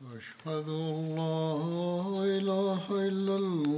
وأشهد أن لا إله إلا الله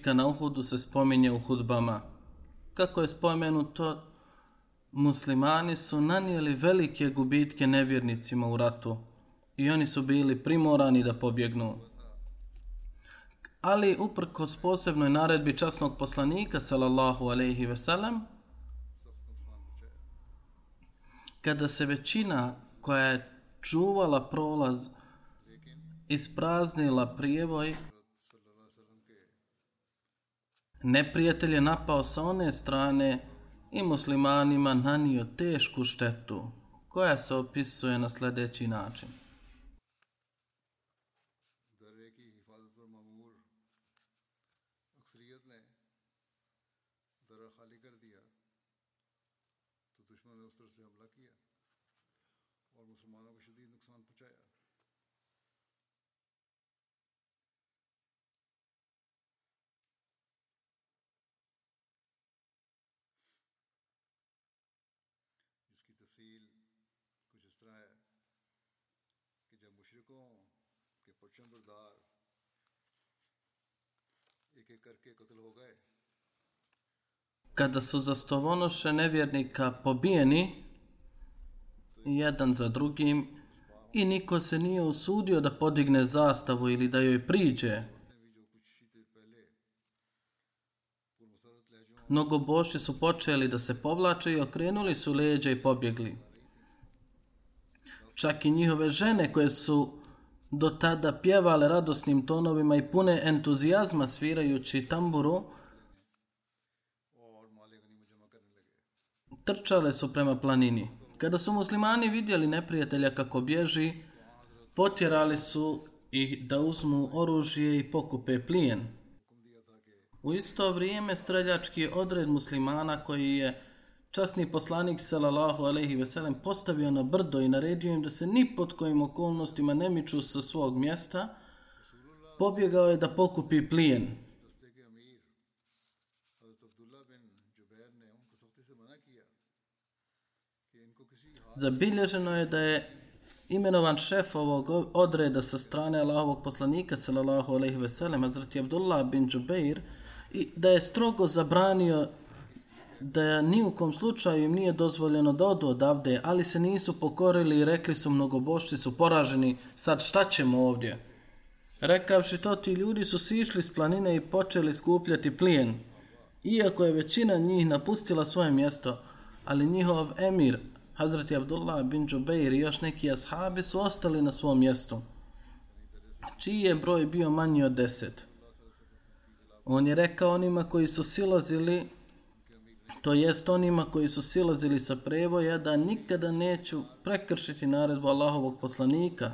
Bitka na Uhudu se spominje u hudbama. Kako je spomenuto, muslimani su nanijeli velike gubitke nevjernicima u ratu i oni su bili primorani da pobjegnu. Ali uprkos posebnoj naredbi časnog poslanika, sallallahu alejhi ve sellem, kada se većina koja je čuvala prolaz ispraznila prijevoj, neprijatelj je napao sa one strane i muslimanima nanio tešku štetu koja se opisuje na sljedeći način. civil, کچھ اس طرح ہے کہ جب مشرقوں کے پرچم بردار ایک ایک کر کے قتل ہو kada su zastovonoše nevjernika pobijeni jedan za drugim i niko se nije usudio da podigne zastavu ili da joj priđe, Mnogoboši su počeli da se povlače i okrenuli su leđa i pobjegli. Čak i njihove žene koje su do tada pjevale radosnim tonovima i pune entuzijazma svirajući tamburu, trčale su prema planini. Kada su muslimani vidjeli neprijatelja kako bježi, potjerali su ih da uzmu oružje i pokupe plijen. U isto vrijeme streljački odred muslimana koji je časni poslanik sallallahu alejhi ve sellem postavio na brdo i naredio im da se ni pod kojim okolnostima ne miču sa svog mjesta, pobjegao je da pokupi plijen. Zabilježeno je da je imenovan šef ovog odreda sa strane Allahovog poslanika sallallahu alejhi ve sellem Hazrat Abdullah bin Jubair, i da je strogo zabranio da ni u kom slučaju im nije dozvoljeno da odu odavde, ali se nisu pokorili i rekli su mnogobošci su poraženi, sad šta ćemo ovdje? Rekavši to, ti ljudi su sišli s planine i počeli skupljati plijen. Iako je većina njih napustila svoje mjesto, ali njihov emir, Hazreti Abdullah bin Jubeir i još neki ashabi su ostali na svom mjestu, čiji je broj bio manji od deset. On je rekao onima koji su silazili, to jest onima koji su silazili sa prevoja, da nikada neću prekršiti naredbu Allahovog poslanika.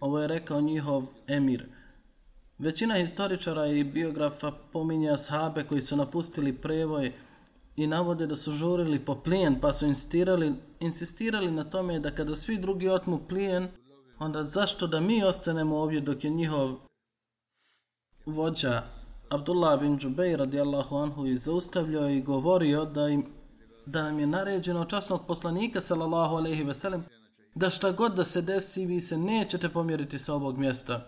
Ovo je rekao njihov emir. Većina historičara i biografa pominje ashabe koji su napustili prevoj i navode da su žurili po plijen, pa su insistirali, insistirali na tome da kada svi drugi otmu plijen, onda zašto da mi ostanemo ovdje dok je njihov vođa Abdullah bin Džubej radijallahu anhu i zaustavljao i govorio da im da nam je naređeno časnog poslanika sallallahu alejhi ve sellem da šta god da se desi vi se nećete pomjeriti sa ovog mjesta.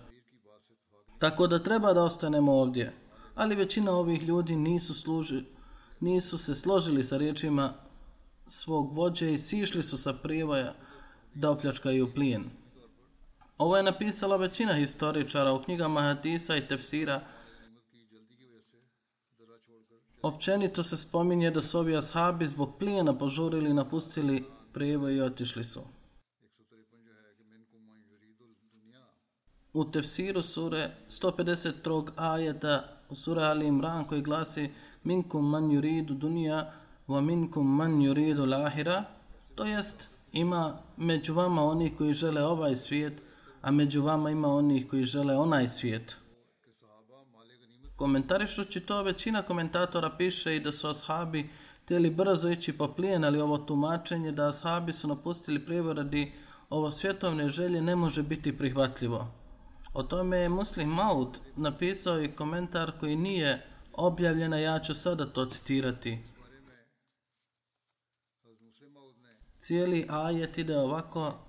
Tako da treba da ostanemo ovdje. Ali većina ovih ljudi nisu služi, nisu se složili sa riječima svog vođe i sišli su sa privoja da opljačkaju plijen. Ovo je napisala većina historičara u knjigama Hadisa i Tefsira. Općenito se spominje da su ovi ashabi zbog plijena požurili i napustili prijevo i otišli su. U tefsiru sure 153. ajeta u sura Ali Imran koji glasi Minkum man yuridu dunija wa minkum man yuridu lahira to jest ima među vama oni koji žele ovaj svijet a među vama ima onih koji žele onaj svijet. Komentarišući to, većina komentatora piše i da su ashabi tijeli brzo ići po plijen, ali ovo tumačenje da ashabi su napustili prijevor radi ovo svjetovne želje ne može biti prihvatljivo. O tome je Muslim Maud napisao i komentar koji nije objavljen, a ja ću sada to citirati. Cijeli ajet ide ovako,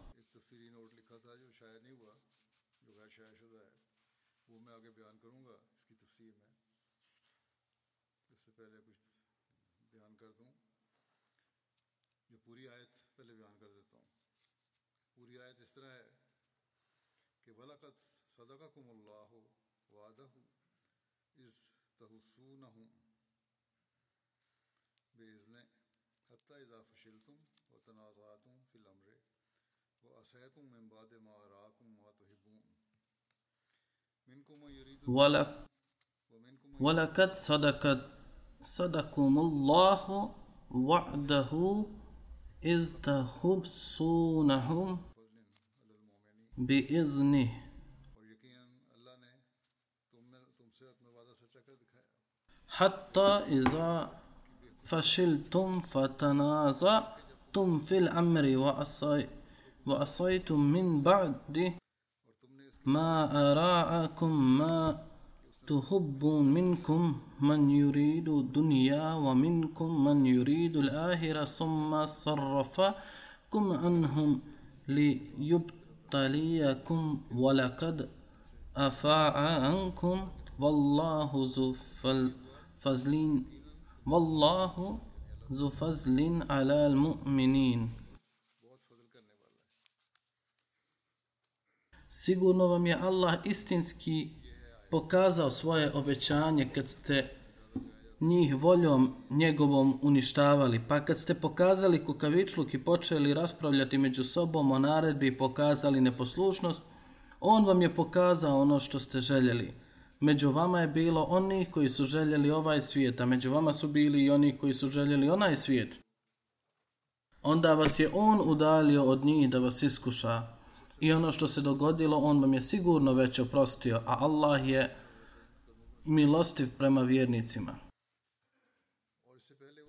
ولقد صدقت صدقكم الله وعده إذ تحبسونهم بإذنه. حتى إذا فشلتم فتنازعتم في الأمر وعصيتم من بعد ما أراءكم ما تحبون منكم من يريد الدنيا ومنكم من يريد الآخرة ثم صرفكم عنهم ليبتليكم ولقد أفاء عنكم. والله ذو fazlin Wallahu ذو ala على mu'minin Sigurno vam je Allah istinski pokazao svoje obećanje kad ste njih voljom njegovom uništavali. Pa kad ste pokazali kukavičluk i počeli raspravljati među sobom o naredbi i pokazali neposlušnost, on vam je pokazao ono što ste željeli. Među vama je bilo oni koji su željeli ovaj svijet, a među vama su bili i oni koji su željeli onaj svijet. Onda vas je on udalio od njih da vas iskuša, i ono što se dogodilo, on vam je sigurno već oprostio, a Allah je milostiv prema vjernicima.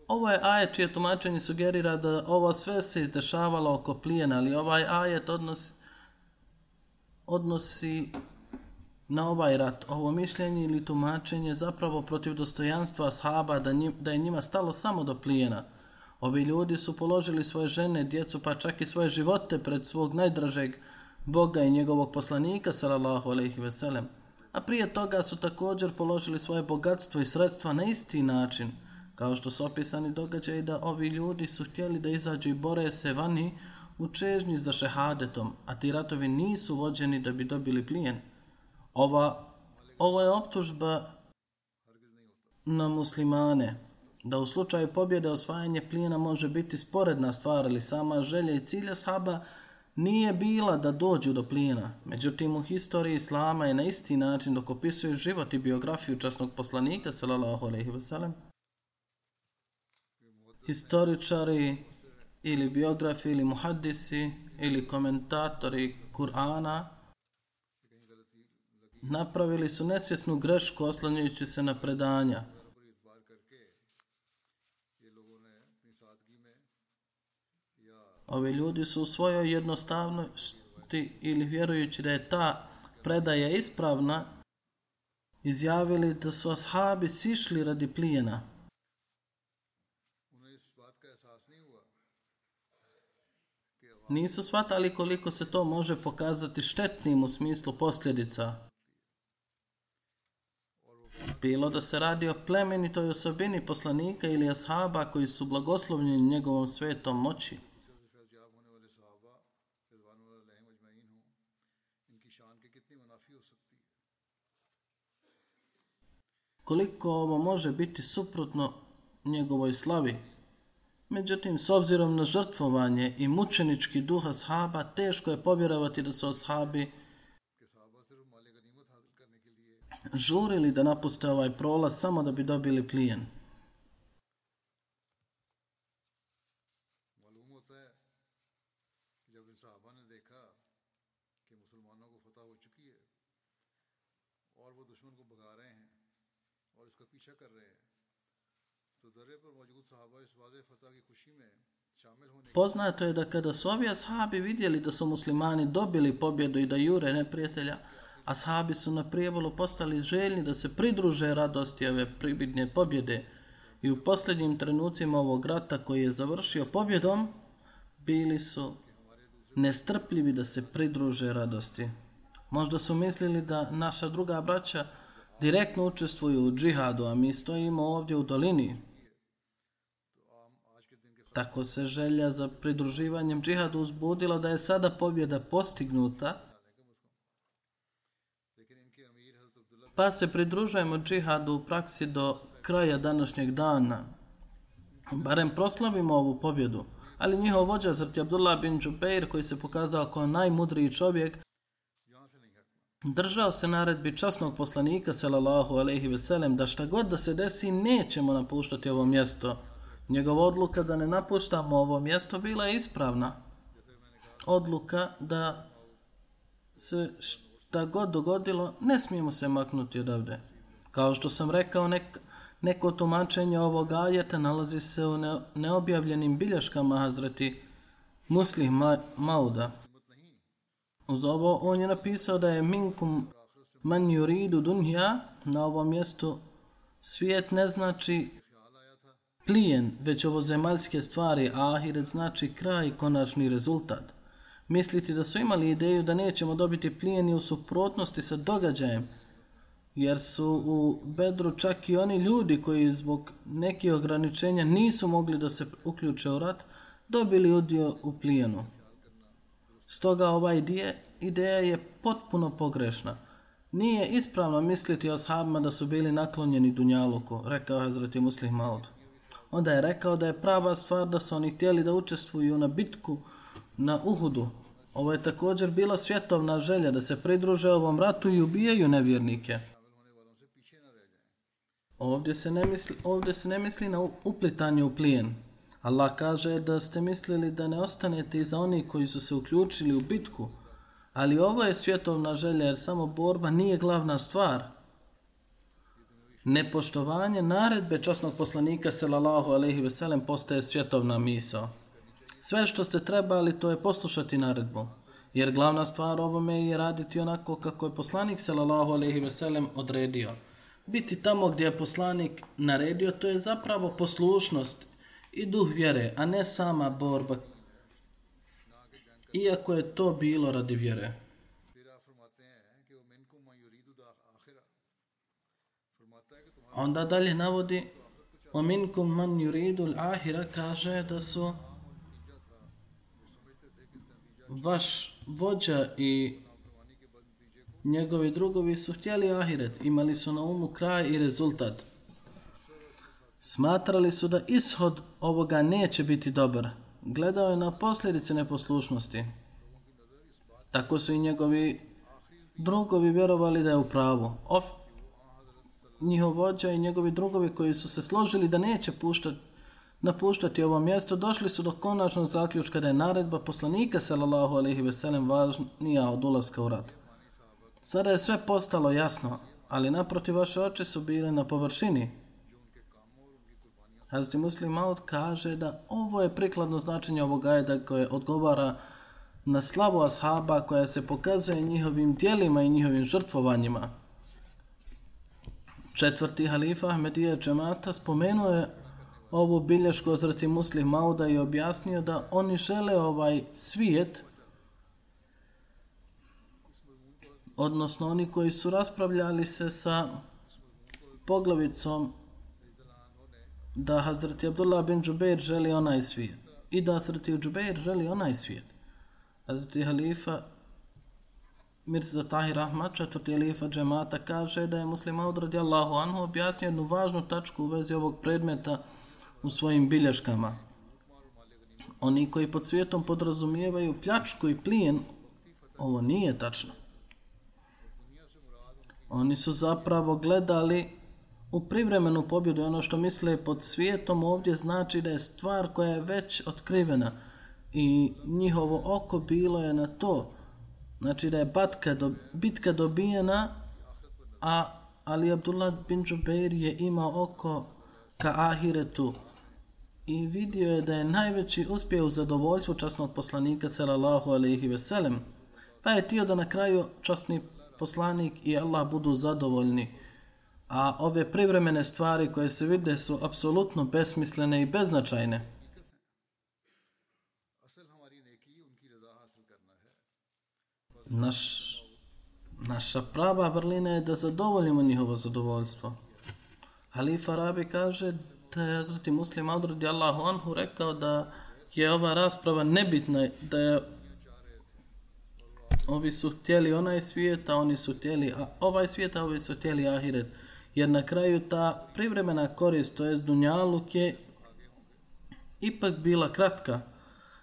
Ovo je ajet čije tumačenje sugerira da ovo sve se izdešavalo oko plijena, ali ovaj ajet odnosi, odnosi na ovaj rat. Ovo mišljenje ili tumačenje zapravo protiv dostojanstva ashaba da, njim, da je njima stalo samo do plijena. Ovi ljudi su položili svoje žene, djecu, pa čak i svoje živote pred svog najdražeg Boga i njegovog poslanika, sallallahu alaihi ve sellem. A prije toga su također položili svoje bogatstvo i sredstva na isti način, kao što su opisani događaji da ovi ljudi su htjeli da izađu i bore se vani u čežnji za šehadetom, a ti ratovi nisu vođeni da bi dobili plijen. Ova, ova je optužba na muslimane, da u slučaju pobjede osvajanje plijena može biti sporedna stvar, ali sama želja i cilja sahaba nije bila da dođu do plijena. Međutim, u historiji Islama je na isti način dok opisuju život i biografiju časnog poslanika, sallallahu alaihi wasallam, historičari ili biografi ili muhaddisi ili komentatori Kur'ana napravili su nesvjesnu grešku oslanjajući se na predanja, Ovi ljudi su u svojoj jednostavnosti ili vjerujući da je ta predaja ispravna, izjavili da su ashabi sišli radi plijena. Nisu shvatali koliko se to može pokazati štetnim u smislu posljedica. Bilo da se radi o plemenitoj osobini poslanika ili ashaba koji su blagoslovljeni njegovom svetom moći. Koliko ovo može biti suprotno njegovoj slavi. Međutim, s obzirom na žrtvovanje i mučenički duh ashaba, teško je povjerovati da su ashabi žurili da napuste ovaj prolaz samo da bi dobili plijen. Poznato je da kada su ovi ashabi vidjeli da su muslimani dobili pobjedu i da jure neprijatelja, ashabi su na prijevolu postali željni da se pridruže radosti ove pribidne pobjede i u posljednjim trenucima ovog rata koji je završio pobjedom, bili su nestrpljivi da se pridruže radosti. Možda su mislili da naša druga braća direktno učestvuju u džihadu, a mi stojimo ovdje u dolini, Tako se želja za pridruživanjem džihadu uzbudila da je sada pobjeda postignuta, pa se pridružujemo džihadu u praksi do kraja današnjeg dana. Barem proslavimo ovu pobjedu, ali njihov vođa zrti Abdullah bin Džubeir, koji se pokazao kao najmudriji čovjek, držao se naredbi časnog poslanika, selallahu alaihi veselem, da šta god da se desi, nećemo napuštati ovo mjesto, Njegova odluka da ne napuštamo ovo mjesto bila je ispravna. Odluka da se šta god dogodilo, ne smijemo se maknuti odavde. Kao što sam rekao, nek, neko tumačenje ovog ajeta nalazi se u ne, neobjavljenim bilješkama Hazreti Muslih Ma, Mauda. Uz ovo on je napisao da je minkum man yuridu dunja na ovom mjestu svijet ne znači plijen, već ovo zemaljske stvari, a ahiret znači kraj i konačni rezultat. Misliti da su imali ideju da nećemo dobiti plijen i u suprotnosti sa događajem, jer su u bedru čak i oni ljudi koji zbog nekih ograničenja nisu mogli da se uključe u rat, dobili udio u plijenu. Stoga ova ideja, ideja je potpuno pogrešna. Nije ispravno misliti o sahabima da su bili naklonjeni Dunjaluku, rekao Hazreti Muslih Maud onda je rekao da je prava stvar da su oni htjeli da učestvuju na bitku na Uhudu. Ovo je također bila svjetovna želja da se pridruže ovom ratu i ubijaju nevjernike. Ovdje se ne misli, ovdje se ne misli na uplitanje u plijen. Allah kaže da ste mislili da ne ostanete iza onih koji su se uključili u bitku, ali ovo je svjetovna želja jer samo borba nije glavna stvar – nepoštovanje naredbe časnog poslanika sallallahu alejhi ve sellem postaje svjetovna misao. Sve što ste trebali to je poslušati naredbu, jer glavna stvar ovome je raditi onako kako je poslanik sallallahu alejhi ve sellem odredio. Biti tamo gdje je poslanik naredio, to je zapravo poslušnost i duh vjere, a ne sama borba. Iako je to bilo radi vjere. Onda dalje navodi o minkum man yuridu al-ahira kaže da su vaš vođa i njegovi drugovi su htjeli ahiret, imali su na umu kraj i rezultat. Smatrali su da ishod ovoga neće biti dobar. Gledao je na posljedice neposlušnosti. Tako su i njegovi drugovi vjerovali da je u pravu. Of, njihov vođa i njegovi drugovi koji su se složili da neće puštati napuštati ovo mjesto, došli su do konačnog zaključka da je naredba poslanika sallallahu alejhi ve sellem važnija od ulaska u rat. Sada je sve postalo jasno, ali naprotiv vaše oči su bile na površini. Hazreti Muslim Maud kaže da ovo je prikladno značenje ovog ajeda koje odgovara na slavu ashaba koja se pokazuje njihovim dijelima i njihovim žrtvovanjima. Četvrti halifa Ahmedija džemata spomenuo je ovu bilješku ozrati muslim Mauda i objasnio da oni žele ovaj svijet, odnosno oni koji su raspravljali se sa poglavicom da Hazreti Abdullah bin Džubeir želi onaj svijet i da Hazreti Džubeir želi onaj svijet. Hazreti Halifa Mirza Tahir Ahmad, četvrti halifa džemata, kaže da je muslima od Allahu Anhu objasnio jednu važnu tačku u vezi ovog predmeta u svojim bilješkama. Oni koji pod svijetom podrazumijevaju pljačku i plijen, ovo nije tačno. Oni su zapravo gledali u privremenu pobjedu ono što misle pod svijetom ovdje znači da je stvar koja je već otkrivena i njihovo oko bilo je na to znači da je batka do, bitka dobijena a Ali Abdullah bin Jubeir je imao oko ka ahiretu i vidio je da je najveći uspjeh u zadovoljstvu časnog poslanika sallallahu alaihi ve sellem pa je tio da na kraju časni poslanik i Allah budu zadovoljni a ove privremene stvari koje se vide su apsolutno besmislene i beznačajne. Naš, naša prava vrlina je da zadovoljimo njihovo zadovoljstvo. Halifa Rabi kaže da je Hazreti Muslim Adradi radijallahu Anhu rekao da je ova rasprava nebitna, da je ovi su htjeli onaj svijet, a oni su htjeli a ovaj svijet, a ovi su htjeli ahiret jer na kraju ta privremena korist, to jest dunjaluk je ipak bila kratka.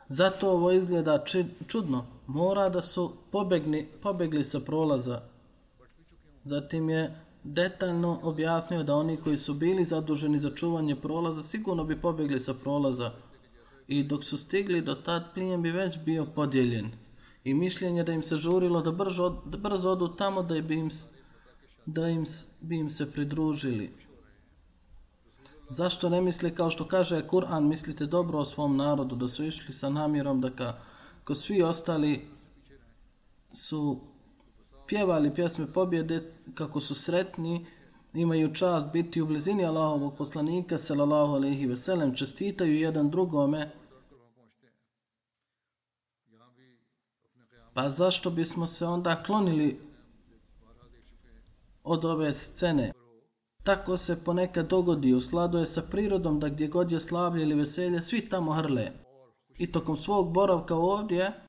Zato ovo izgleda čudno. Mora da su pobegni, pobegli sa prolaza. Zatim je detaljno objasnio da oni koji su bili zaduženi za čuvanje prolaza sigurno bi pobjegli sa prolaza. I dok su stigli do tad plijen bi već bio podijeljen. I mišljenje da im se žurilo da brzo, da brzo odu tamo da bi im da im, bi im se pridružili. Zašto ne misle kao što kaže Kur'an, mislite dobro o svom narodu, da su išli sa namjerom da ka, ko svi ostali su pjevali pjesme pobjede kako su sretni, imaju čast biti u blizini Allahovog poslanika, sallallahu alaihi ve sellem, čestitaju jedan drugome, pa zašto bismo se onda klonili od ove scene. Tako se ponekad dogodi, u skladu je sa prirodom da gdje god je slavlje ili veselje, svi tamo hrle. I tokom svog boravka ovdje,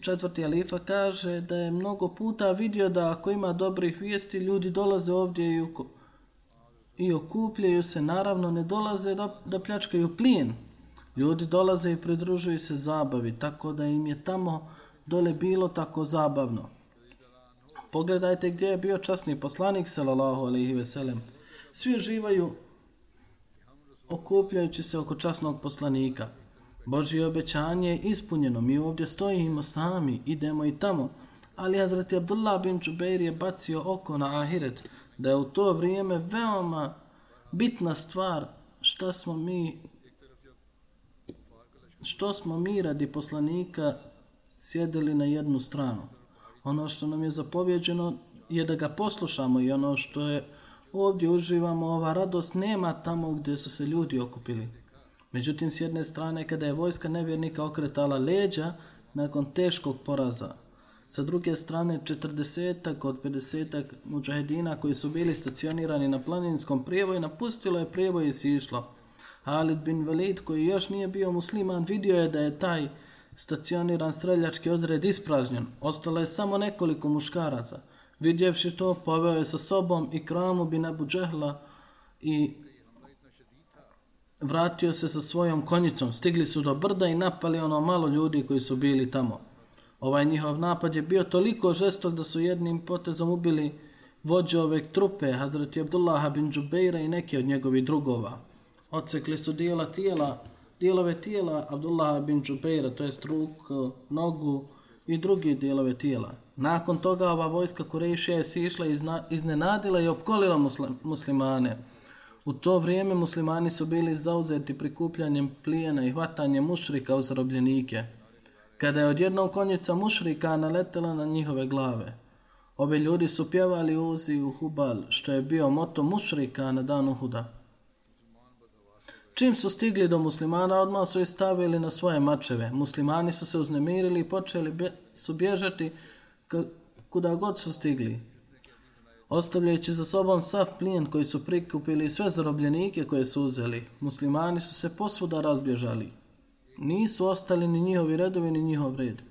četvrti alifa kaže da je mnogo puta vidio da ako ima dobrih vijesti, ljudi dolaze ovdje i, uko, i okupljaju se, naravno ne dolaze da, da pljačkaju plijen. Ljudi dolaze i pridružuju se zabavi, tako da im je tamo dole bilo tako zabavno. Pogledajte gdje je bio časni poslanik, sallallahu alaihi ve sellem. Svi uživaju okupljajući se oko časnog poslanika. Božje obećanje je ispunjeno. Mi ovdje stojimo sami, idemo i tamo. Ali Hazreti Abdullah bin Džubeir je bacio oko na ahiret, da je u to vrijeme veoma bitna stvar što smo mi što smo mi radi poslanika sjedili na jednu stranu ono što nam je zapovjeđeno je da ga poslušamo i ono što je ovdje uživamo, ova radost nema tamo gdje su se ljudi okupili. Međutim, s jedne strane, kada je vojska nevjernika okretala leđa nakon teškog poraza, sa druge strane, 40-ak od 50-ak muđahedina koji su bili stacionirani na planinskom prijevoju, napustilo je prijevoj i si išlo. Halid bin Velid, koji još nije bio musliman, vidio je da je taj stacioniran streljački odred ispražnjen, ostalo je samo nekoliko muškaraca. Vidjevši to, poveo je sa sobom i kramu bin Abu Džehla i vratio se sa svojom konjicom. Stigli su do brda i napali ono malo ljudi koji su bili tamo. Ovaj njihov napad je bio toliko žestok da su jednim potezom ubili vođe ove trupe, Hazreti Abdullaha bin Džubeira i neke od njegovih drugova. Ocekli su dijela tijela dijelove tijela Abdullaha bin Džubeira, to jest ruk, nogu i drugi dijelove tijela. Nakon toga ova vojska Kurejšija je sišla iznenadila i opkolila muslimane. U to vrijeme muslimani su bili zauzeti prikupljanjem plijena i hvatanjem mušrika u zarobljenike. Kada je odjednom konjica mušrika naletela na njihove glave. Ovi ljudi su pjevali uzi u Hubal, što je bio moto mušrika na danu Huda. Čim su stigli do muslimana, odmah su ih stavili na svoje mačeve. Muslimani su se uznemirili i počeli bje, su bježati kuda god su stigli. Ostavljajući za sobom sav plijen koji su prikupili sve zarobljenike koje su uzeli, muslimani su se posvuda razbježali. Nisu ostali ni njihovi redovi ni njihov red.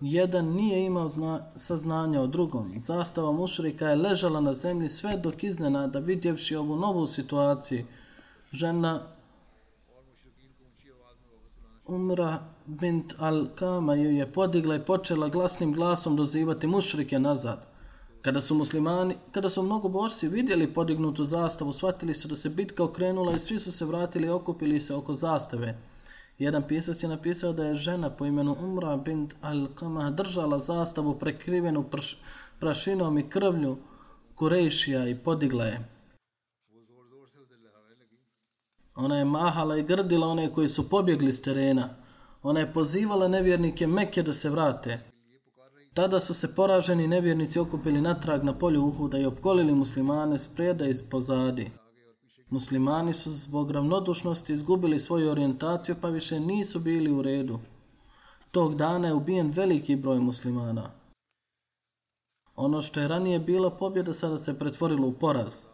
Jedan nije imao zna, saznanja o drugom. Zastava mušrika je ležala na zemlji sve dok iznenada vidjevši ovu novu situaciju. Žena Umra bint Al-Kama ju je podigla i počela glasnim glasom dozivati mušrike nazad. Kada su muslimani, kada su mnogo borci vidjeli podignutu zastavu, shvatili su da se bitka okrenula i svi su se vratili i okupili se oko zastave. Jedan pisac je napisao da je žena po imenu Umra bint Al-Kamah držala zastavu prekrivenu prš, prašinom i krvlju Kurejšija i podigla je. Ona je mahala i grdila one koji su pobjegli s terena. Ona je pozivala nevjernike Mekke da se vrate. Tada su se poraženi nevjernici okupili natrag na polju Uhuda i opkolili muslimane s preda i pozadi. Muslimani su zbog ravnodušnosti izgubili svoju orijentaciju pa više nisu bili u redu. Tog dana je ubijen veliki broj muslimana. Ono što je ranije bila pobjeda sada se pretvorilo u poraz.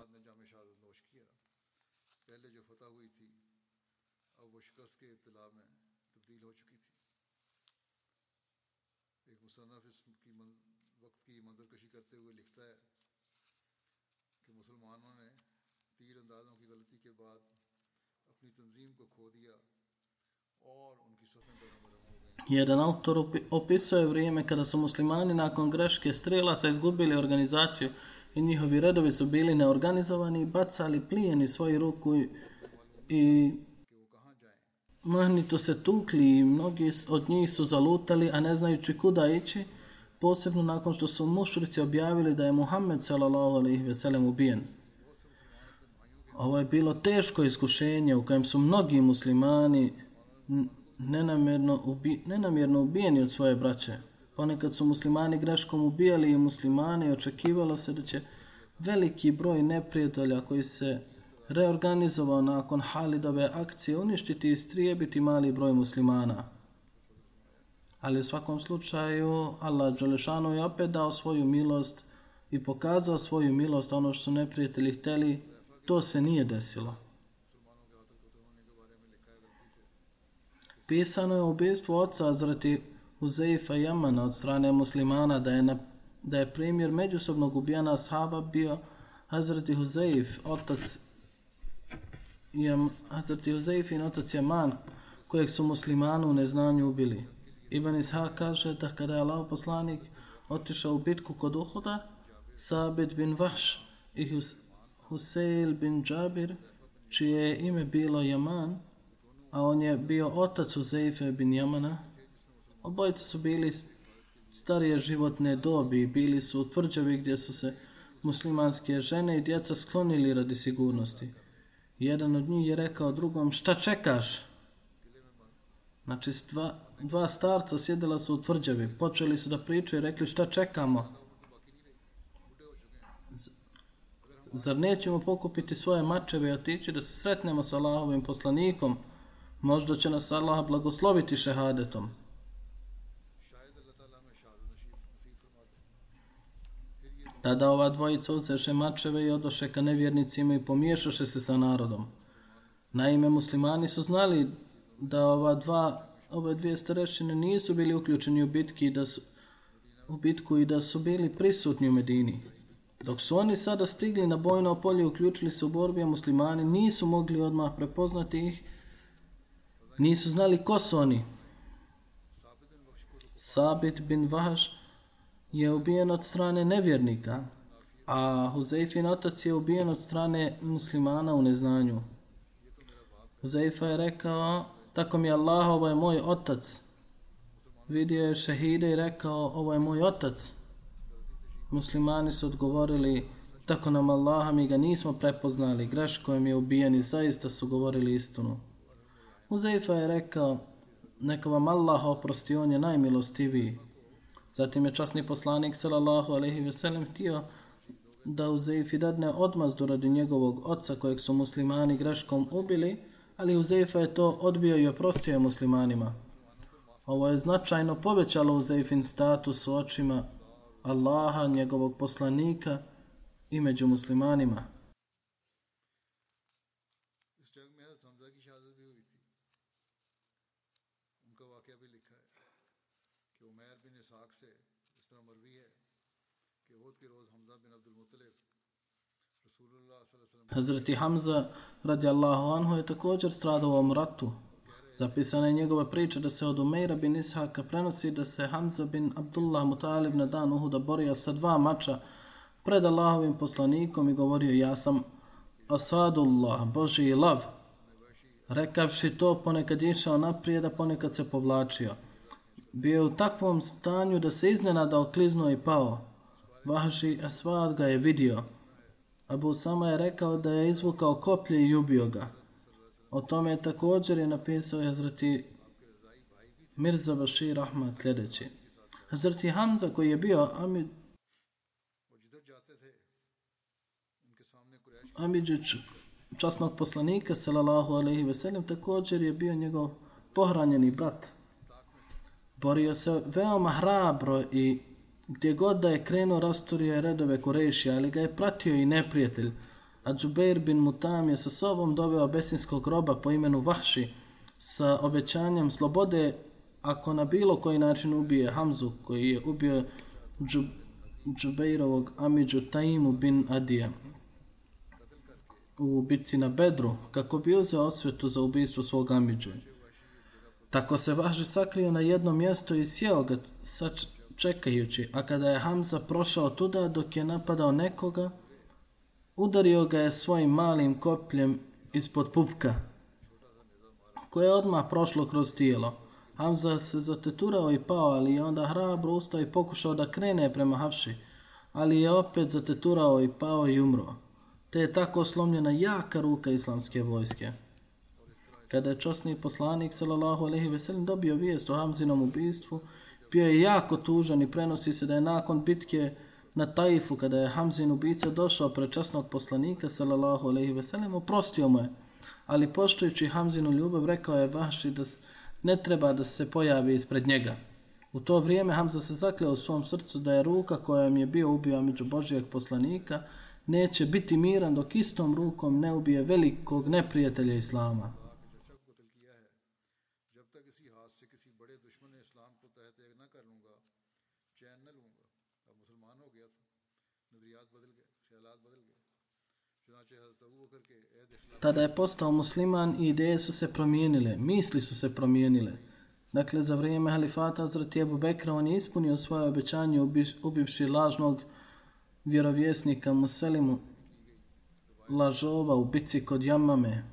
Jedan autor opisuje vrijeme kada su muslimani nakon greške strelaca izgubili organizaciju i njihovi redovi su bili neorganizovani i bacali plijeni svoju ruku i, i mahnito se tukli i mnogi od njih su zalutali, a ne znajući kuda ići, posebno nakon što su mušrici objavili da je Muhammed sallallahu alejhi ve sellem ubijen. Ovo je bilo teško iskušenje u kojem su mnogi muslimani nenamjerno, ubi, nenamjerno ubijeni od svoje braće. Ponekad su muslimani greškom ubijali i muslimani očekivalo se da će veliki broj neprijatelja koji se reorganizovao nakon Halidove akcije uništiti i strijebiti mali broj muslimana. Ali u svakom slučaju Allah Đelešanu je opet dao svoju milost i pokazao svoju milost ono što su neprijatelji hteli, to se nije desilo. Pisano je u ubijstvu oca Azrati Huzeifa Jamana od strane muslimana da je, na, da je primjer međusobnog ubijana ashaba bio Hazreti Huzeif, otac Jam, Hazreti Huzeif i otac Jaman, kojeg su muslimanu u neznanju ubili. Ibn Isha kaže da kada je Allah poslanik otišao u bitku kod Uhuda, Sabit bin Vaš i Hus, Huseil bin Džabir, čije ime bilo Jaman, a on je bio otac Uzeife bin Jamana. Obojice su bili starije životne dobi i bili su u tvrđavi gdje su se muslimanske žene i djeca sklonili radi sigurnosti. Jedan od njih je rekao drugom, šta čekaš? Znači, dva, dva starca sjedila su u tvrđavi, počeli su da pričaju i rekli, šta čekamo? Zar nećemo pokupiti svoje mačeve i otići da se sretnemo sa Allahovim poslanikom? Možda će nas Allah blagosloviti šehadetom. Tada ova dvojica uzeše mačeve i odoše ka nevjernicima i pomiješaše se sa narodom. Naime, muslimani su znali da ova dva, ove dvije starešine nisu bili uključeni u bitki da su, u bitku i da su bili prisutni u Medini. Dok su oni sada stigli na bojno polje i uključili se u borbi, a muslimani nisu mogli odmah prepoznati ih Nisu znali ko su oni. Sabit bin Vahš je ubijen od strane nevjernika, a Huzeifin otac je ubijen od strane muslimana u neznanju. Huzeifa je rekao, tako mi Allah, ovo je moj otac. Vidio je šehide i rekao, ovo je moj otac. Muslimani su odgovorili, tako nam Allaha mi ga nismo prepoznali, greško je ubijen i zaista su govorili istinu. Uzeifa je rekao, neka vam Allah oprosti, on je najmilostiviji. Zatim je časni poslanik, sallallahu alaihi ve sellem, htio da Uzeifi dadne odmazdu radi njegovog oca kojeg su muslimani greškom ubili, ali Uzeifa je to odbio i oprostio muslimanima. Ovo je značajno povećalo Uzeifin status u očima Allaha, njegovog poslanika i među muslimanima. Hazreti Hamza radijallahu anhu je također stradao u ovom ratu. Zapisana je njegova priča da se od Umeira bin Ishaka prenosi da se Hamza bin Abdullah Mutalib na dan Uhuda borio sa dva mača pred Allahovim poslanikom i govorio ja sam Asadullah, Boži lav. Rekavši to, ponekad išao naprijed, a ponekad se povlačio. Bio je u takvom stanju da se iznenada okliznuo i pao. Vaši Asvad ga je vidio. Abu Sama je rekao da je izvukao koplje i ubio ga. O tome je također je napisao Hazreti Mirza Bashir Ahmad sljedeći. Hazreti Hamza koji je bio Amid Amidžić časnog poslanika sallallahu alejhi ve sellem također je bio njegov pohranjeni brat. Borio se veoma hrabro i gdje god da je krenuo rastorio je redove Kurešija, ali ga je pratio i neprijatelj. A Džubeir bin Mutam je sa sobom doveo besinskog roba po imenu Vahši sa obećanjem slobode ako na bilo koji način ubije Hamzu koji je ubio Džub, Džubeirovog Amidžu Taimu bin Adija u bitci na Bedru kako bi uzeo osvetu za ubijstvo svog Amidža. Tako se Važi sakrio na jedno mjesto i sjeo ga sa čekajući, a kada je Hamza prošao tuda dok je napadao nekoga, udario ga je svojim malim kopljem ispod pupka, koje je odmah prošlo kroz tijelo. Hamza se zateturao i pao, ali je onda hrabro ustao i pokušao da krene prema Havši, ali je opet zateturao i pao i umro. Te je tako slomljena jaka ruka islamske vojske. Kada je časni poslanik sallallahu alejhi ve sellem dobio vijest o Hamzinom ubistvu, bio je jako tužan i prenosi se da je nakon bitke na Taifu kada je Hamzin ubica došao pred časnog poslanika sallallahu alejhi ve sellem, oprostio mu je. Ali poštujući Hamzinu ljubav, rekao je Vaši da ne treba da se pojavi ispred njega. U to vrijeme Hamza se zakleo u svom srcu da je ruka kojom je bio ubio među Božijeg poslanika neće biti miran dok istom rukom ne ubije velikog neprijatelja Islama. Tada je postao musliman i ideje su se promijenile, misli su se promijenile. Dakle, za vrijeme halifata Hazreti Ebu Bekra on je ispunio svoje obećanje ubi- ubivši lažnog vjerovjesnika Muselimu lažova u bici kod Jamame.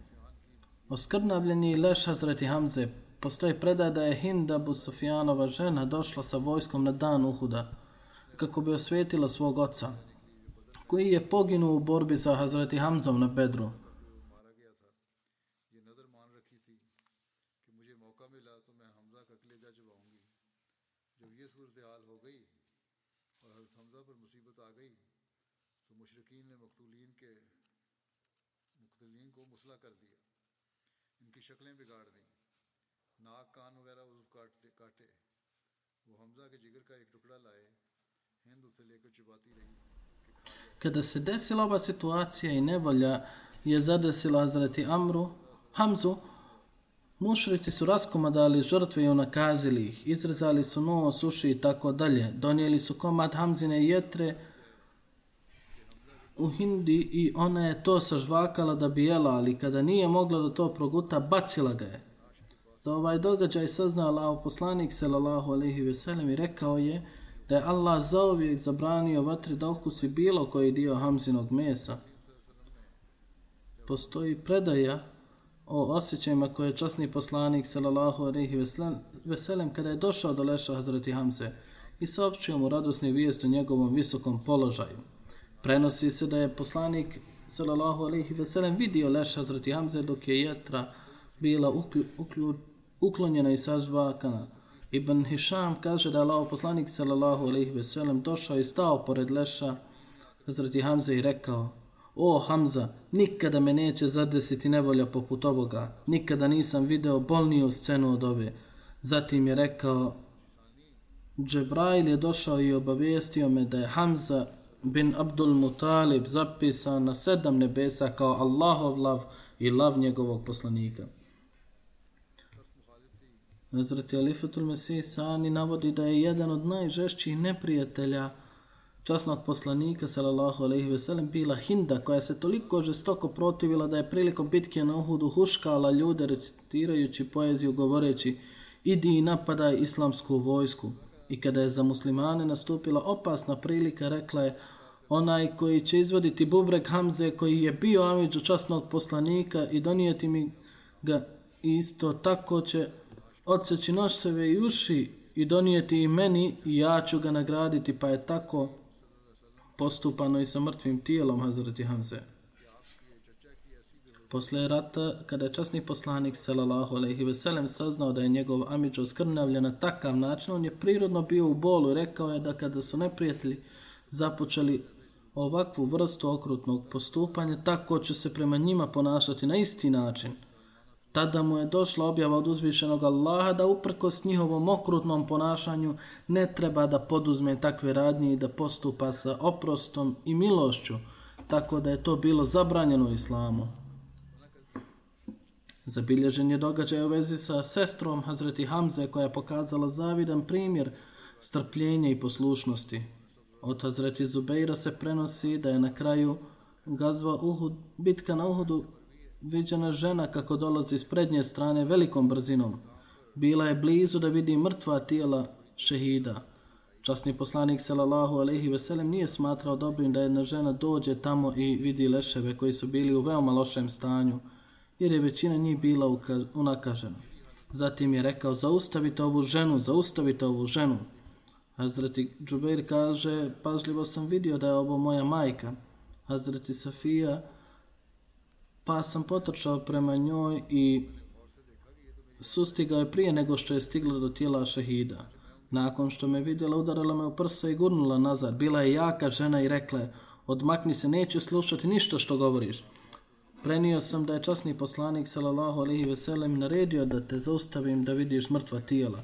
Oskrnavljeni leš Hazreti Hamze postoji predaj da je Hind Abu Sufjanova žena došla sa vojskom na dan Uhuda kako bi osvetila svog oca koji je poginuo u borbi sa Hazreti Hamzom na Bedru. غسلہ کر دیا ان کی شکلیں بگاڑ دیں ناک کان وغیرہ عضو کاٹے وہ حمزہ کے جگر کا ایک ٹکڑا لائے ہند اسے لے کر چباتی رہی Kada se desila ova situacija i nevolja je zadesila Hazreti Amru, Hamzu, mušrici su raskomadali žrtve i unakazili ih, izrezali su nos, uši i tako dalje, donijeli su komad Hamzine jetre, u Hindi i ona je to sažvakala da bi jela, ali kada nije mogla da to proguta, bacila ga je. Za ovaj događaj saznao Allah poslanik sallallahu alejhi ve sellem i rekao je da je Allah zauvijek zabranio vatri da okusi bilo koji dio Hamzinog mesa. Postoji predaja o osjećajima koje je časni poslanik sallallahu alejhi ve sellem- ve sellem kada je došao do leša Hazreti Hamze i saopćio mu radosni vijest o njegovom visokom položaju. Prenosi se da je poslanik sallallahu alejhi ve sellem vidio leš Hazreti Hamze dok je jetra bila uklju, uklju, uklonjena i sažvakana. Ibn Hisham kaže da je Allah poslanik sallallahu alejhi ve sellem došao i stao pored leša Hazreti Hamza i rekao, O Hamza, nikada me neće zadesiti nevolja poput ovoga, nikada nisam video bolniju scenu od ove. Zatim je rekao, Džebrail je došao i obavijestio me da je Hamza bin Abdul Mutalib zapisan na sedam nebesa kao Allahov lav i lav njegovog poslanika. Hazreti Alifatul Mesih Sani navodi da je jedan od najžešćih neprijatelja časnog poslanika sallallahu alejhi ve sellem bila Hinda koja se toliko žestoko protivila da je prilikom bitke na Uhudu huškala ljude recitirajući poeziju govoreći idi i napadaj islamsku vojsku i kada je za muslimane nastupila opasna prilika rekla je onaj koji će izvoditi bubreg Hamze koji je bio Amidžu časnog poslanika i donijeti mi ga isto tako će odseći nošseve i uši i donijeti i meni i ja ću ga nagraditi pa je tako postupano i sa mrtvim tijelom Hazreti Hamze. Posle rata, kada je časni poslanik sallallahu alejhi ve sellem saznao da je njegov amidžo skrnavljen na takav način, on je prirodno bio u bolu rekao je da kada su neprijatelji započeli ovakvu vrstu okrutnog postupanja, tako će se prema njima ponašati na isti način – Tada mu je došla objava od uzvišenog Allaha da uprkos njihovom okrutnom ponašanju ne treba da poduzme takve radnje i da postupa sa oprostom i milošću, tako da je to bilo zabranjeno islamu. Zabilježen je događaj u vezi sa sestrom Hazreti Hamze koja je pokazala zavidan primjer strpljenja i poslušnosti. Od Hazreti Zubeira se prenosi da je na kraju gazva Uhud, bitka na Uhudu viđena žena kako dolazi s prednje strane velikom brzinom. Bila je blizu da vidi mrtva tijela šehida. Časni poslanik sallallahu alejhi ve sellem nije smatrao dobrim da jedna žena dođe tamo i vidi leševe koji su bili u veoma lošem stanju, jer je većina njih bila unakažena. Zatim je rekao, zaustavite ovu ženu, zaustavite ovu ženu. Hazreti Džubeir kaže, pažljivo sam vidio da je ovo moja majka. Hazreti Safija pa sam potrčao prema njoj i sustigao je prije nego što je stigla do tijela šehida. Nakon što me vidjela, udarala me u prsa i gurnula nazad. Bila je jaka žena i rekla je, odmakni se, neću slušati ništa što govoriš. Prenio sam da je časni poslanik, sallallahu alejhi ve sellem naredio da te zaustavim da vidiš mrtva tijela.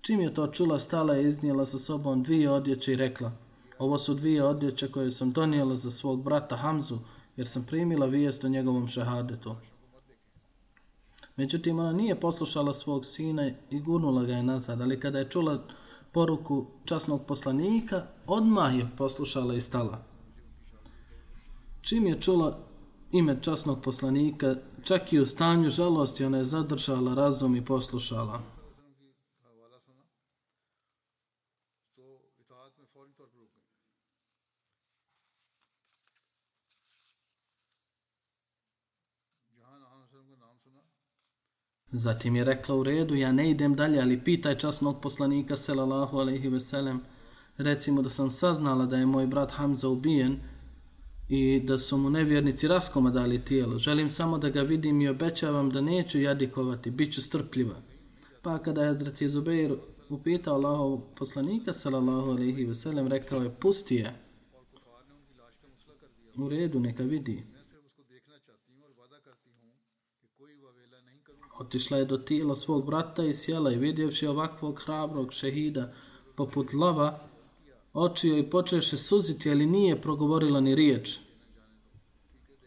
Čim je to čula, stala je iznijela sa sobom dvije odjeće i rekla, ovo su dvije odjeće koje sam donijela za svog brata Hamzu, jer sam primila vijest o njegovom šehadetu. Međutim, ona nije poslušala svog sina i gurnula ga je nazad, ali kada je čula poruku časnog poslanika, odmah je poslušala i stala. Čim je čula ime časnog poslanika, čak i u stanju žalosti, ona je zadržala razum i poslušala. Zatim je rekla u redu, ja ne idem dalje, ali pitaj časnog poslanika, selallahu alaihi veselem, recimo da sam saznala da je moj brat Hamza ubijen i da su mu nevjernici raskomadali tijelo. Želim samo da ga vidim i obećavam da neću jadikovati, bit ću strpljiva. Pa kada je Hazreti Jezubeir upitao Allahov poslanika, sallallahu alaihi ve sellem, rekao je, pusti je. U redu, neka vidi. Otišla je do tijela svog brata i sjela i vidjevši ovakvog hrabrog šehida poput lava, oči joj počeše suziti, ali nije progovorila ni riječ.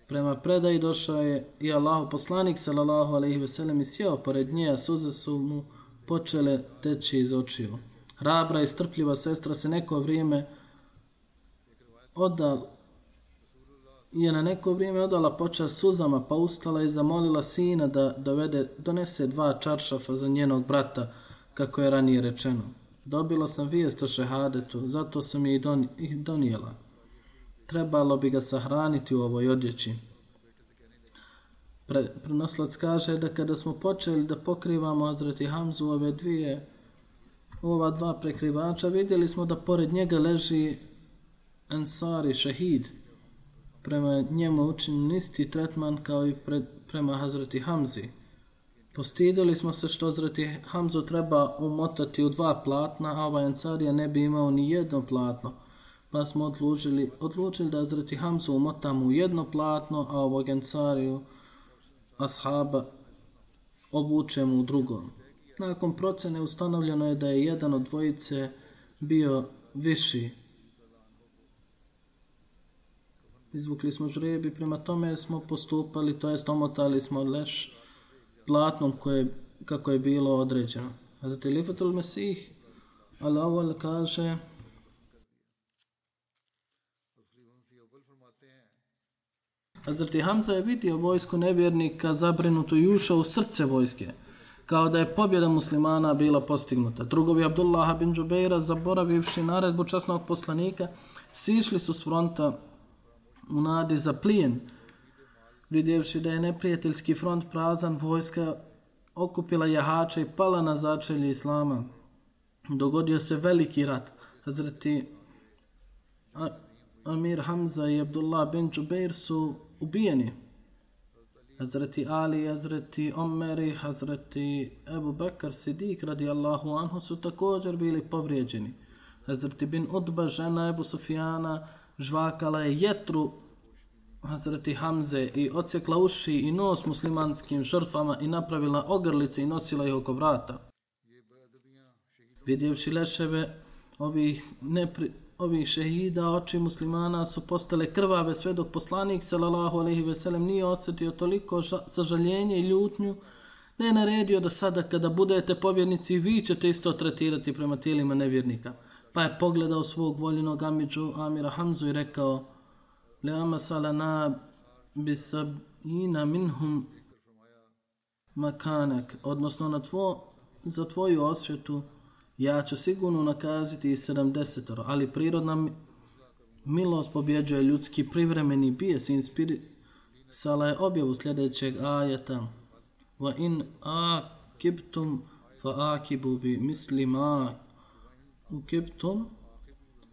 Prema predaji došao je i Allahu poslanik, sallallahu alaihi veselem, i sjeo pored nje, a suze su mu počele teći iz očiju. Hrabra i strpljiva sestra se neko vrijeme odal je na neko vrijeme odala počas suzama, pa ustala i zamolila sina da dovede, donese dva čaršafa za njenog brata, kako je ranije rečeno. Dobila sam vijest o šehadetu, zato sam je i donijela. Trebalo bi ga sahraniti u ovoj odjeći. Pre, prenoslac kaže da kada smo počeli da pokrivamo Azreti Hamzu ove dvije, ova dva prekrivača, vidjeli smo da pored njega leži Ansari, šehid, prema njemu učinjen isti tretman kao i pred, prema Hazreti Hamzi. Postidili smo se što zrati Hamzu treba umotati u dva platna, a ovaj Ansarija ne bi imao ni jedno platno. pa smo odlučili, odlučili da zrati Hamzu umotamo u jedno platno, a ovog Ansariju ashaba obučemo u drugom. Nakon procene ustanovljeno je da je jedan od dvojice bio viši. Izvukli smo žrebi, prema tome smo postupali, to jest omotali smo leš platnom koje, kako je bilo određeno. Hazreti Lifatul Mesih, ali ovo kaže, Hazreti Hamza je vidio vojsku nevjernika zabrinutu i ušao u srce vojske, kao da je pobjeda muslimana bila postignuta. Drugovi Abdullaha bin Džubeira, zaboravivši naredbu časnog poslanika, sišli su s fronta u nadi za plijen. Vidjevši da je neprijateljski front prazan, vojska okupila jahače i pala na začelje Islama. Dogodio se veliki rat. Hazreti Amir Hamza i Abdullah bin Džubeir su ubijeni. Hazreti Ali, Hazreti Omer i Hazreti Ebu Bekar Sidik radijallahu anhu su također bili povrijeđeni. Hazreti bin Udba, žena Ebu Sufijana, žvakala je jetru Hazreti Hamze i ocijekla uši i nos muslimanskim žrtvama i napravila ogrlice i nosila ih oko vrata. Vidjevši leševe ovih nepri, ovih šehida, oči muslimana su postale krvave sve dok poslanik sallallahu alejhi ve sellem nije osjetio toliko sažaljenje i ljutnju ne je naredio da sada kada budete pobjednici vi ćete isto tretirati prema tijelima nevjernika. Pa je pogledao svog voljenog amidžu Amira Hamzu i rekao Leama salana bisabina minhum makanak, odnosno na tvo, za tvoju osvjetu ja ću sigurno nakaziti i 70 ali prirodna milost pobjeđuje ljudski privremeni bijes inspirisala je objavu sljedećeg ajeta. Va in akibtum fa akibu bi mislima ukibtum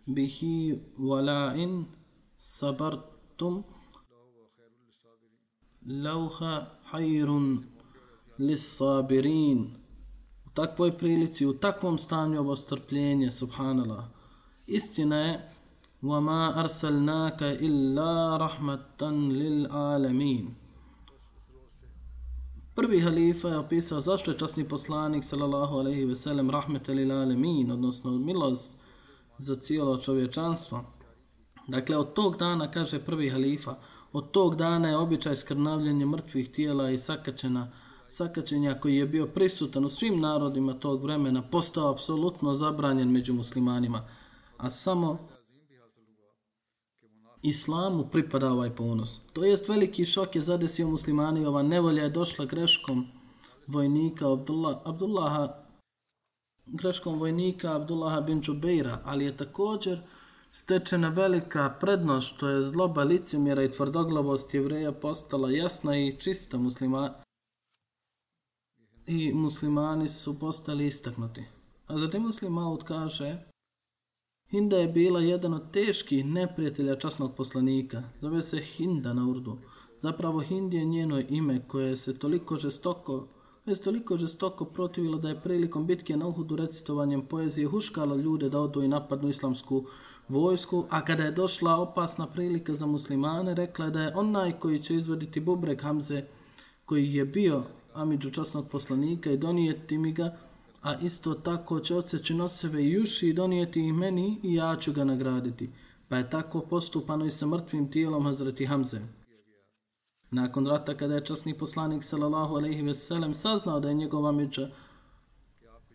bihi wala in sabartum lauha hayrun lis sabirin takvoj prilici, u takvom stanju ovo strpljenje, subhanallah. Istina je, وَمَا أَرْسَلْنَاكَ إِلَّا رَحْمَةً لِلْعَالَمِينَ Prvi halifa je opisao zašto je časni poslanik sallallahu alejhi ve sellem rahmetel lil alamin odnosno milost za cijelo čovječanstvo. Dakle od tog dana kaže prvi halifa, od tog dana je običaj skrnavljenja mrtvih tijela i sakačena sakačenja koji je bio prisutan u svim narodima tog vremena postao apsolutno zabranjen među muslimanima, a samo islamu pripada ovaj ponos. To jest veliki šok je zadesio muslimani i ova nevolja je došla greškom vojnika Abdullah, Abdullaha greškom vojnika Abdullaha bin Čubeira, ali je također stečena velika prednost to je zloba licemjera i tvrdoglavost jevreja postala jasna i čista muslima, i muslimani su postali istaknuti. A zatim muslim Maud kaže Hinda je bila jedan od teških neprijatelja časnog poslanika. Zove se Hinda na urdu. Zapravo Hind je njeno ime koje se toliko žestoko je toliko žestoko protivilo da je prilikom bitke na Uhudu recitovanjem poezije huškalo ljude da odu i napadnu islamsku vojsku, a kada je došla opasna prilika za muslimane, rekla je da je onaj koji će izvoditi bubrek Hamze, koji je bio Amidžu časnog poslanika i donijeti mi ga, a isto tako će odseći noseve i uši i donijeti ih meni i ja ću ga nagraditi. Pa je tako postupano i sa mrtvim tijelom Hazreti Hamze. Nakon rata kada je časni poslanik sallallahu alejhi ve sellem saznao da je njegova Amidža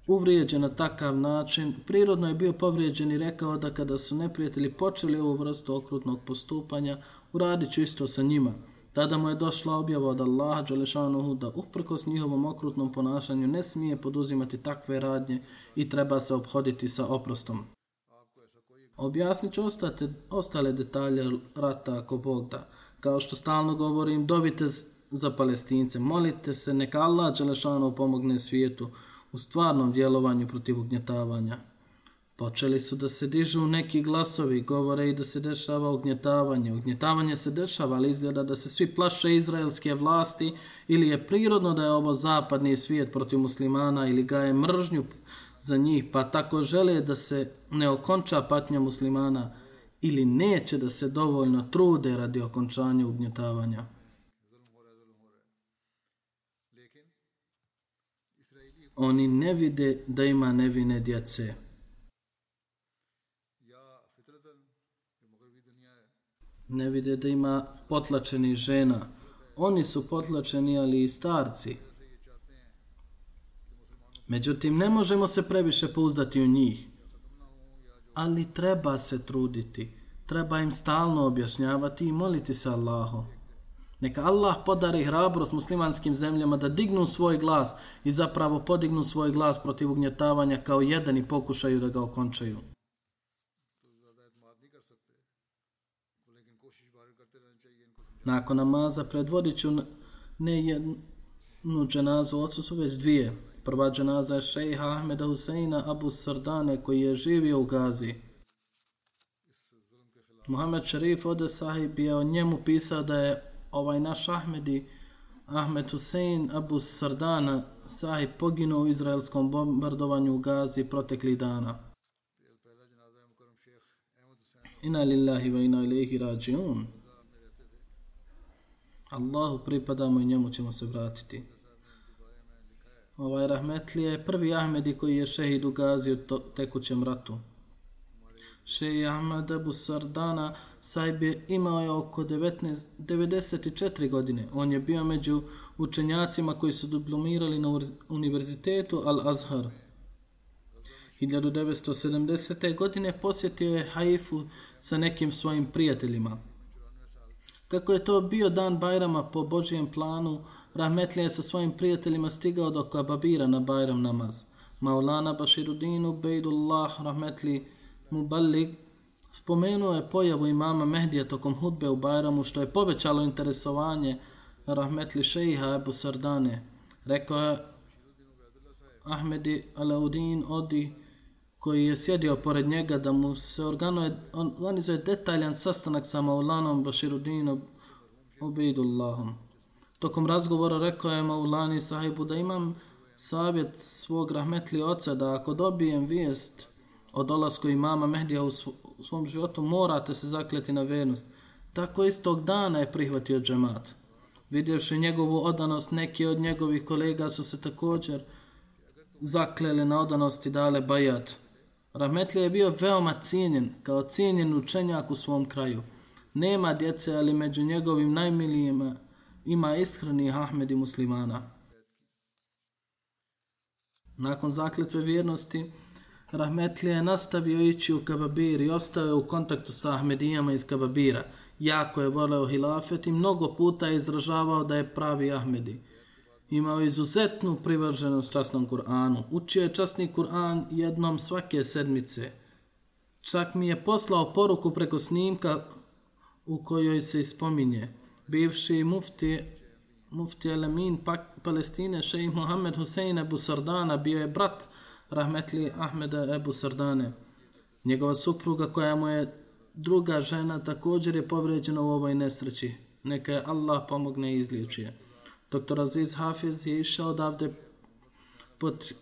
uvrijeđen na takav način, prirodno je bio povrijeđen i rekao da kada su neprijatelji počeli ovu vrstu okrutnog postupanja, uradit ću isto sa njima. Tada mu je došla objava od Allaha Đelešanuhu da uprkos njihovom okrutnom ponašanju ne smije poduzimati takve radnje i treba se obhoditi sa oprostom. Objasnit ću ostate, ostale detalje rata ako Bog da. Kao što stalno govorim, dovite za palestince, molite se, neka Allah Đelešanuhu pomogne svijetu u stvarnom djelovanju protiv ugnjetavanja. Počeli su da se dižu neki glasovi, govore i da se dešava ugnjetavanje. Ugnjetavanje se dešava, ali izgleda da se svi plaše izraelske vlasti ili je prirodno da je ovo zapadni svijet protiv muslimana ili ga je mržnju za njih, pa tako žele da se ne okonča patnja muslimana ili neće da se dovoljno trude radi okončanja ugnjetavanja. oni ne vide da ima nevine djece. Ne vide da ima potlačeni žena. Oni su potlačeni, ali i starci. Međutim, ne možemo se previše pouzdati u njih. Ali treba se truditi. Treba im stalno objašnjavati i moliti se Allahom. Neka Allah podari hrabrost muslimanskim zemljama da dignu svoj glas i zapravo podignu svoj glas protiv ugnjetavanja kao jedan i pokušaju da ga okončaju. Nakon namaza predvodit ću ne jednu dženazu, odsutstvo već dvije. Prva dženaza je šejha Ahmeda Huseina Abu Sardane koji je živio u Gazi. Muhammed Šerif Ode Sahib je o njemu pisao da je ovaj naš Ahmedi, Ahmed Hussein Abu Sardana sahib poginuo u izraelskom bombardovanju u Gazi protekli dana. Ina lillahi wa ina ilaihi rađiun. Allahu pripadamo i njemu ćemo se vratiti. Ovaj rahmetli je prvi Ahmedi koji je šehid u Gazi u tekućem ratu. Šeji Ahmed Abu Sardana sajb je imao je oko 19, 94 godine. On je bio među učenjacima koji su diplomirali na univerzitetu Al-Azhar. 1970. godine posjetio je Haifu sa nekim svojim prijateljima. Kako je to bio dan Bajrama po Božijem planu, Rahmetlija je sa svojim prijateljima stigao do Kababira na Bajram namaz. Maulana Baširuddin Bejdullah Rahmetli Muballig spomenuo je pojavu imama Mehdija tokom hudbe u Bajramu što je povećalo interesovanje Rahmetli Šejha Ebu Sardane. Rekao je Ahmedi Alaudin Odi koji je sjedio pored njega da mu se organuje, organizuje detaljan sastanak sa Maulanom Baširudinom Ubeidullahom. Tokom razgovora rekao je Maulani sahibu da imam savjet svog rahmetli oca da ako dobijem vijest o dolasku imama Mehdija u, u svom životu morate se zakleti na vernost. Tako istog dana je prihvatio džemat. Vidjevši njegovu odanost, neki od njegovih kolega su se također zakleli na odanost i dale bajat. Rahmetlija je bio veoma cijenjen, kao cijenjen učenjak u svom kraju. Nema djece, ali među njegovim najmilijima ima iskrenih i muslimana. Nakon zakletve vjernosti, Rahmetlija je nastavio ići u Kababir i ostao je u kontaktu sa Ahmedijama iz Kababira. Jako je voleo hilafet i mnogo puta je izražavao da je pravi Ahmedi. Imao je izuzetnu privrženost časnom Kur'anu. Učio je časni Kur'an jednom svake sedmice. Čak mi je poslao poruku preko snimka u kojoj se ispominje. Bivši mufti, mufti Alamin pak, Palestine, šeji Mohamed Husein Abu Sardana, bio je brat rahmetli Ahmeda Ebu Sardane. Njegova supruga koja mu je druga žena također je povređena u ovoj nesreći. Neka je Allah pomogne i izliči je. Doktor Aziz Hafiz je išao odavde pod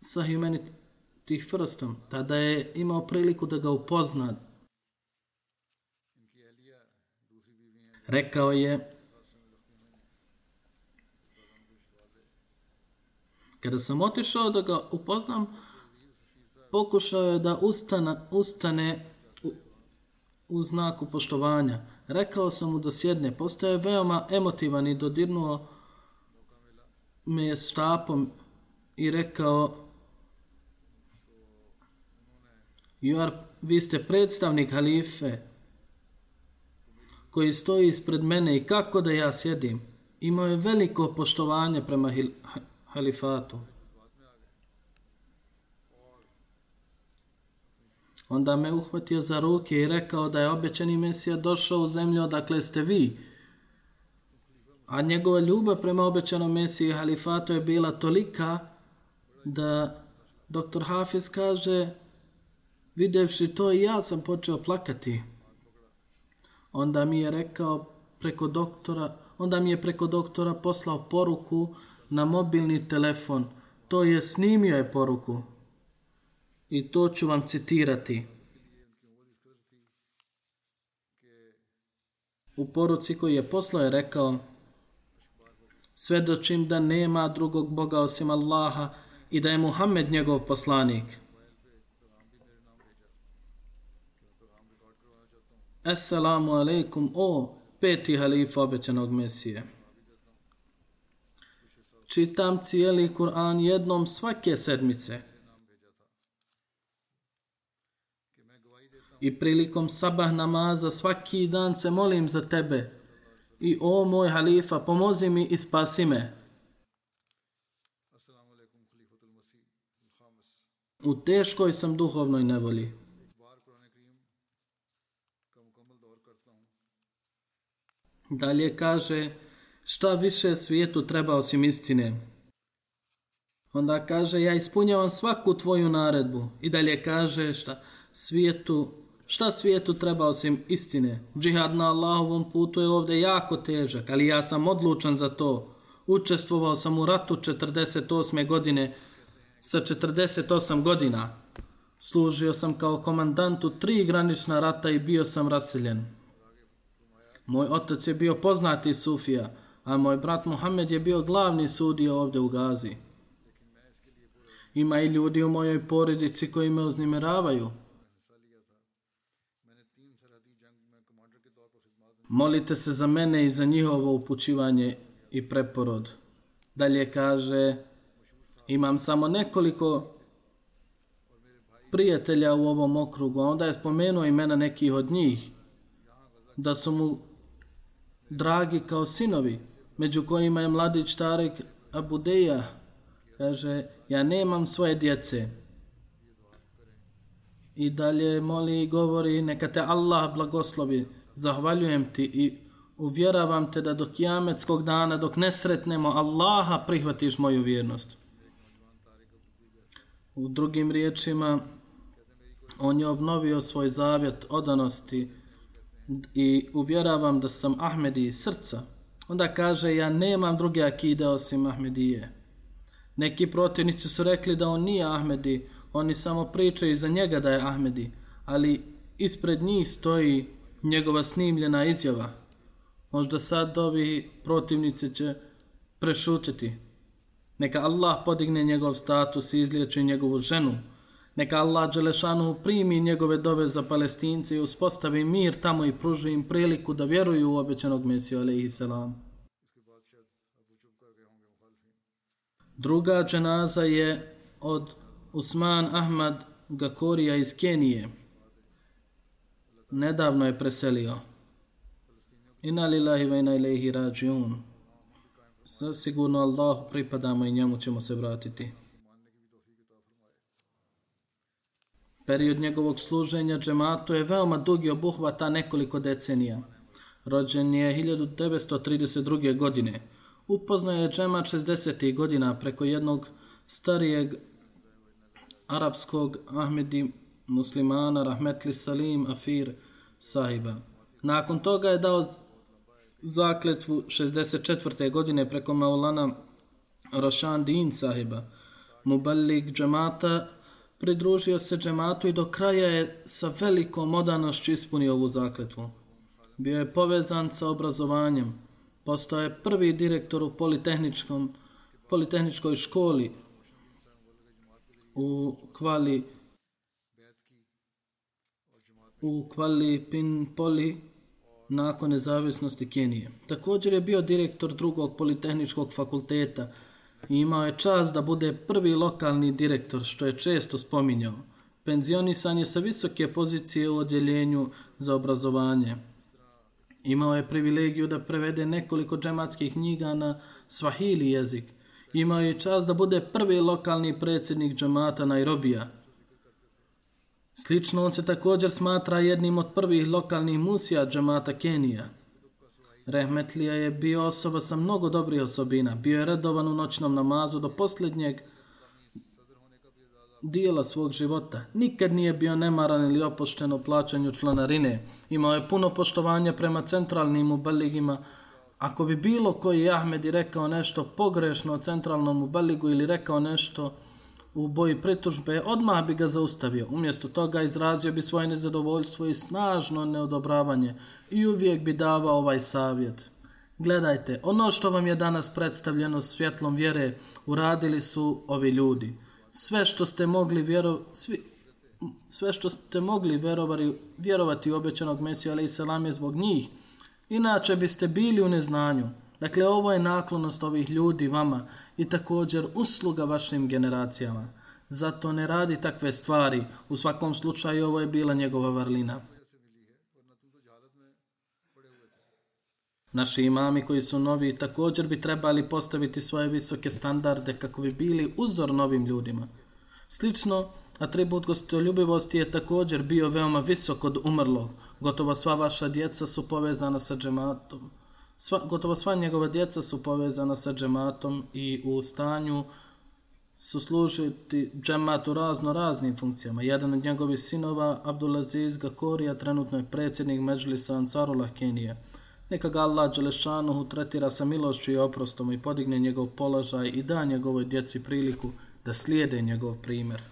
sahimenitih frstom. Tada je imao priliku da ga upozna. Rekao je, Kada sam otišao da ga upoznam, pokušao je da ustana, ustane u, u znaku poštovanja. Rekao sam mu da sjedne. Postao je veoma emotivan i dodirnuo me je štapom i rekao You are, vi ste predstavnik halife koji stoji ispred mene i kako da ja sjedim. Imao je veliko poštovanje prema hil, halifatu. Onda me uhvatio za ruke i rekao da je obećani Mesija došao u zemlju odakle ste vi. A njegova ljubav prema obećanom Mesiji i halifatu je bila tolika da doktor Hafiz kaže videvši to i ja sam počeo plakati. Onda mi je rekao preko doktora, onda mi je preko doktora poslao poruku na mobilni telefon. To je snimio je poruku. I to ću vam citirati. U poruci koju je poslao je rekao Svedočim da nema drugog Boga osim Allaha i da je Muhammed njegov poslanik. Assalamu alaikum, o peti halifa obećanog Mesije. Čitam cijeli Kur'an jednom svake sedmice. I prilikom sabah namaza svaki dan se molim za tebe. I o moj halifa, pomozi mi i spasi me. U teškoj sam duhovnoj nevolji. Dalje kaže, šta više svijetu treba osim istine? Onda kaže, ja ispunjavam svaku tvoju naredbu. I dalje kaže, šta svijetu, šta svijetu treba osim istine? Džihad na Allahovom putu je ovdje jako težak, ali ja sam odlučan za to. Učestvovao sam u ratu 48. godine sa 48 godina. Služio sam kao komandant u tri granična rata i bio sam raseljen. Moj otac je bio poznati sufija, a moj brat Muhammed je bio glavni sudio ovdje u Gazi. Ima i ljudi u mojoj porodici koji me uznimiravaju. Molite se za mene i za njihovo upućivanje i preporod. Dalje kaže, imam samo nekoliko prijatelja u ovom okrugu, a onda je spomenuo imena nekih od njih, da su mu dragi kao sinovi, među kojima je mladić Tarek Abudeja, kaže, ja nemam svoje djece. I dalje moli i govori, neka te Allah blagoslovi, zahvaljujem ti i uvjeravam te da do kijametskog dana, dok ne sretnemo Allaha, prihvatiš moju vjernost. U drugim riječima, on je obnovio svoj zavjet odanosti, i uvjeravam da sam Ahmedi iz srca, onda kaže ja nemam druge akide osim Ahmedije. Neki protivnici su rekli da on nije Ahmedi, oni samo pričaju za njega da je Ahmedi, ali ispred njih stoji njegova snimljena izjava. Možda sad ovi protivnici će prešutiti. Neka Allah podigne njegov status i izliječi njegovu ženu, Neka Allah Đelešanu primi njegove dove za palestince i uspostavi mir tamo i pruži im priliku da vjeruju u obećanog Mesiju, alaihi salam. Druga dženaza je od Usman Ahmad Gakorija iz Kenije. Nedavno je preselio. Inna lillahi wa inna ilaihi rađiun. Sigurno Allahu pripadamo i njemu ćemo se vratiti. Period njegovog služenja džematu je veoma dugi obuhvata nekoliko decenija. Rođen je 1932. godine. Upoznao je džemat 60. godina preko jednog starijeg arapskog Ahmedi muslimana Rahmetli Salim Afir sahiba. Nakon toga je dao zakletvu 64. godine preko Maulana Rošan Din sahiba. Muballik džemata pridružio se džematu i do kraja je sa velikom odanošću ispunio ovu zakletvu. Bio je povezan sa obrazovanjem. Postao je prvi direktor u politehničkom, politehničkoj školi u kvali u kvali Pinpoli nakon nezavisnosti Kenije. Također je bio direktor drugog politehničkog fakulteta i imao je čas da bude prvi lokalni direktor, što je često spominjao. Penzionisan je sa visoke pozicije u odjeljenju za obrazovanje. Imao je privilegiju da prevede nekoliko džematskih knjiga na svahili jezik. Imao je čas da bude prvi lokalni predsjednik džemata Nairobija. Slično on se također smatra jednim od prvih lokalnih musija džemata Kenija. Rehmetlija je bio osoba sa mnogo dobrih osobina. Bio je redovan u noćnom namazu do posljednjeg dijela svog života. Nikad nije bio nemaran ili opušten u plaćanju članarine. Imao je puno poštovanja prema centralnim ubaligima. Ako bi bilo koji Ahmedi rekao nešto pogrešno o centralnom ubaligu ili rekao nešto u boji pritužbe, odmah bi ga zaustavio. Umjesto toga izrazio bi svoje nezadovoljstvo i snažno neodobravanje i uvijek bi davao ovaj savjet. Gledajte, ono što vam je danas predstavljeno svjetlom vjere, uradili su ovi ljudi. Sve što ste mogli vjero, svi, sve što ste mogli vjerovati, vjerovati u obećanog Mesiju, ali i selam je zbog njih. Inače biste bili u neznanju. Dakle, ovo je naklonost ovih ljudi vama i također usluga vašim generacijama. Zato ne radi takve stvari. U svakom slučaju ovo je bila njegova varlina. Naši imami koji su novi također bi trebali postaviti svoje visoke standarde kako bi bili uzor novim ljudima. Slično, atribut gostoljubivosti je također bio veoma visok od umrlog. Gotovo sva vaša djeca su povezana sa džematom. Sva, gotovo sva njegova djeca su povezana sa džematom i u stanju su služiti džematu razno raznim funkcijama. Jedan od njegovih sinova, Abdulaziz Gakorija, trenutno je predsjednik Međlisa Ansarullah Kenije. Neka ga Allah Đelešanuhu tretira sa milošću i oprostom i podigne njegov položaj i da njegovoj djeci priliku da slijede njegov primjer.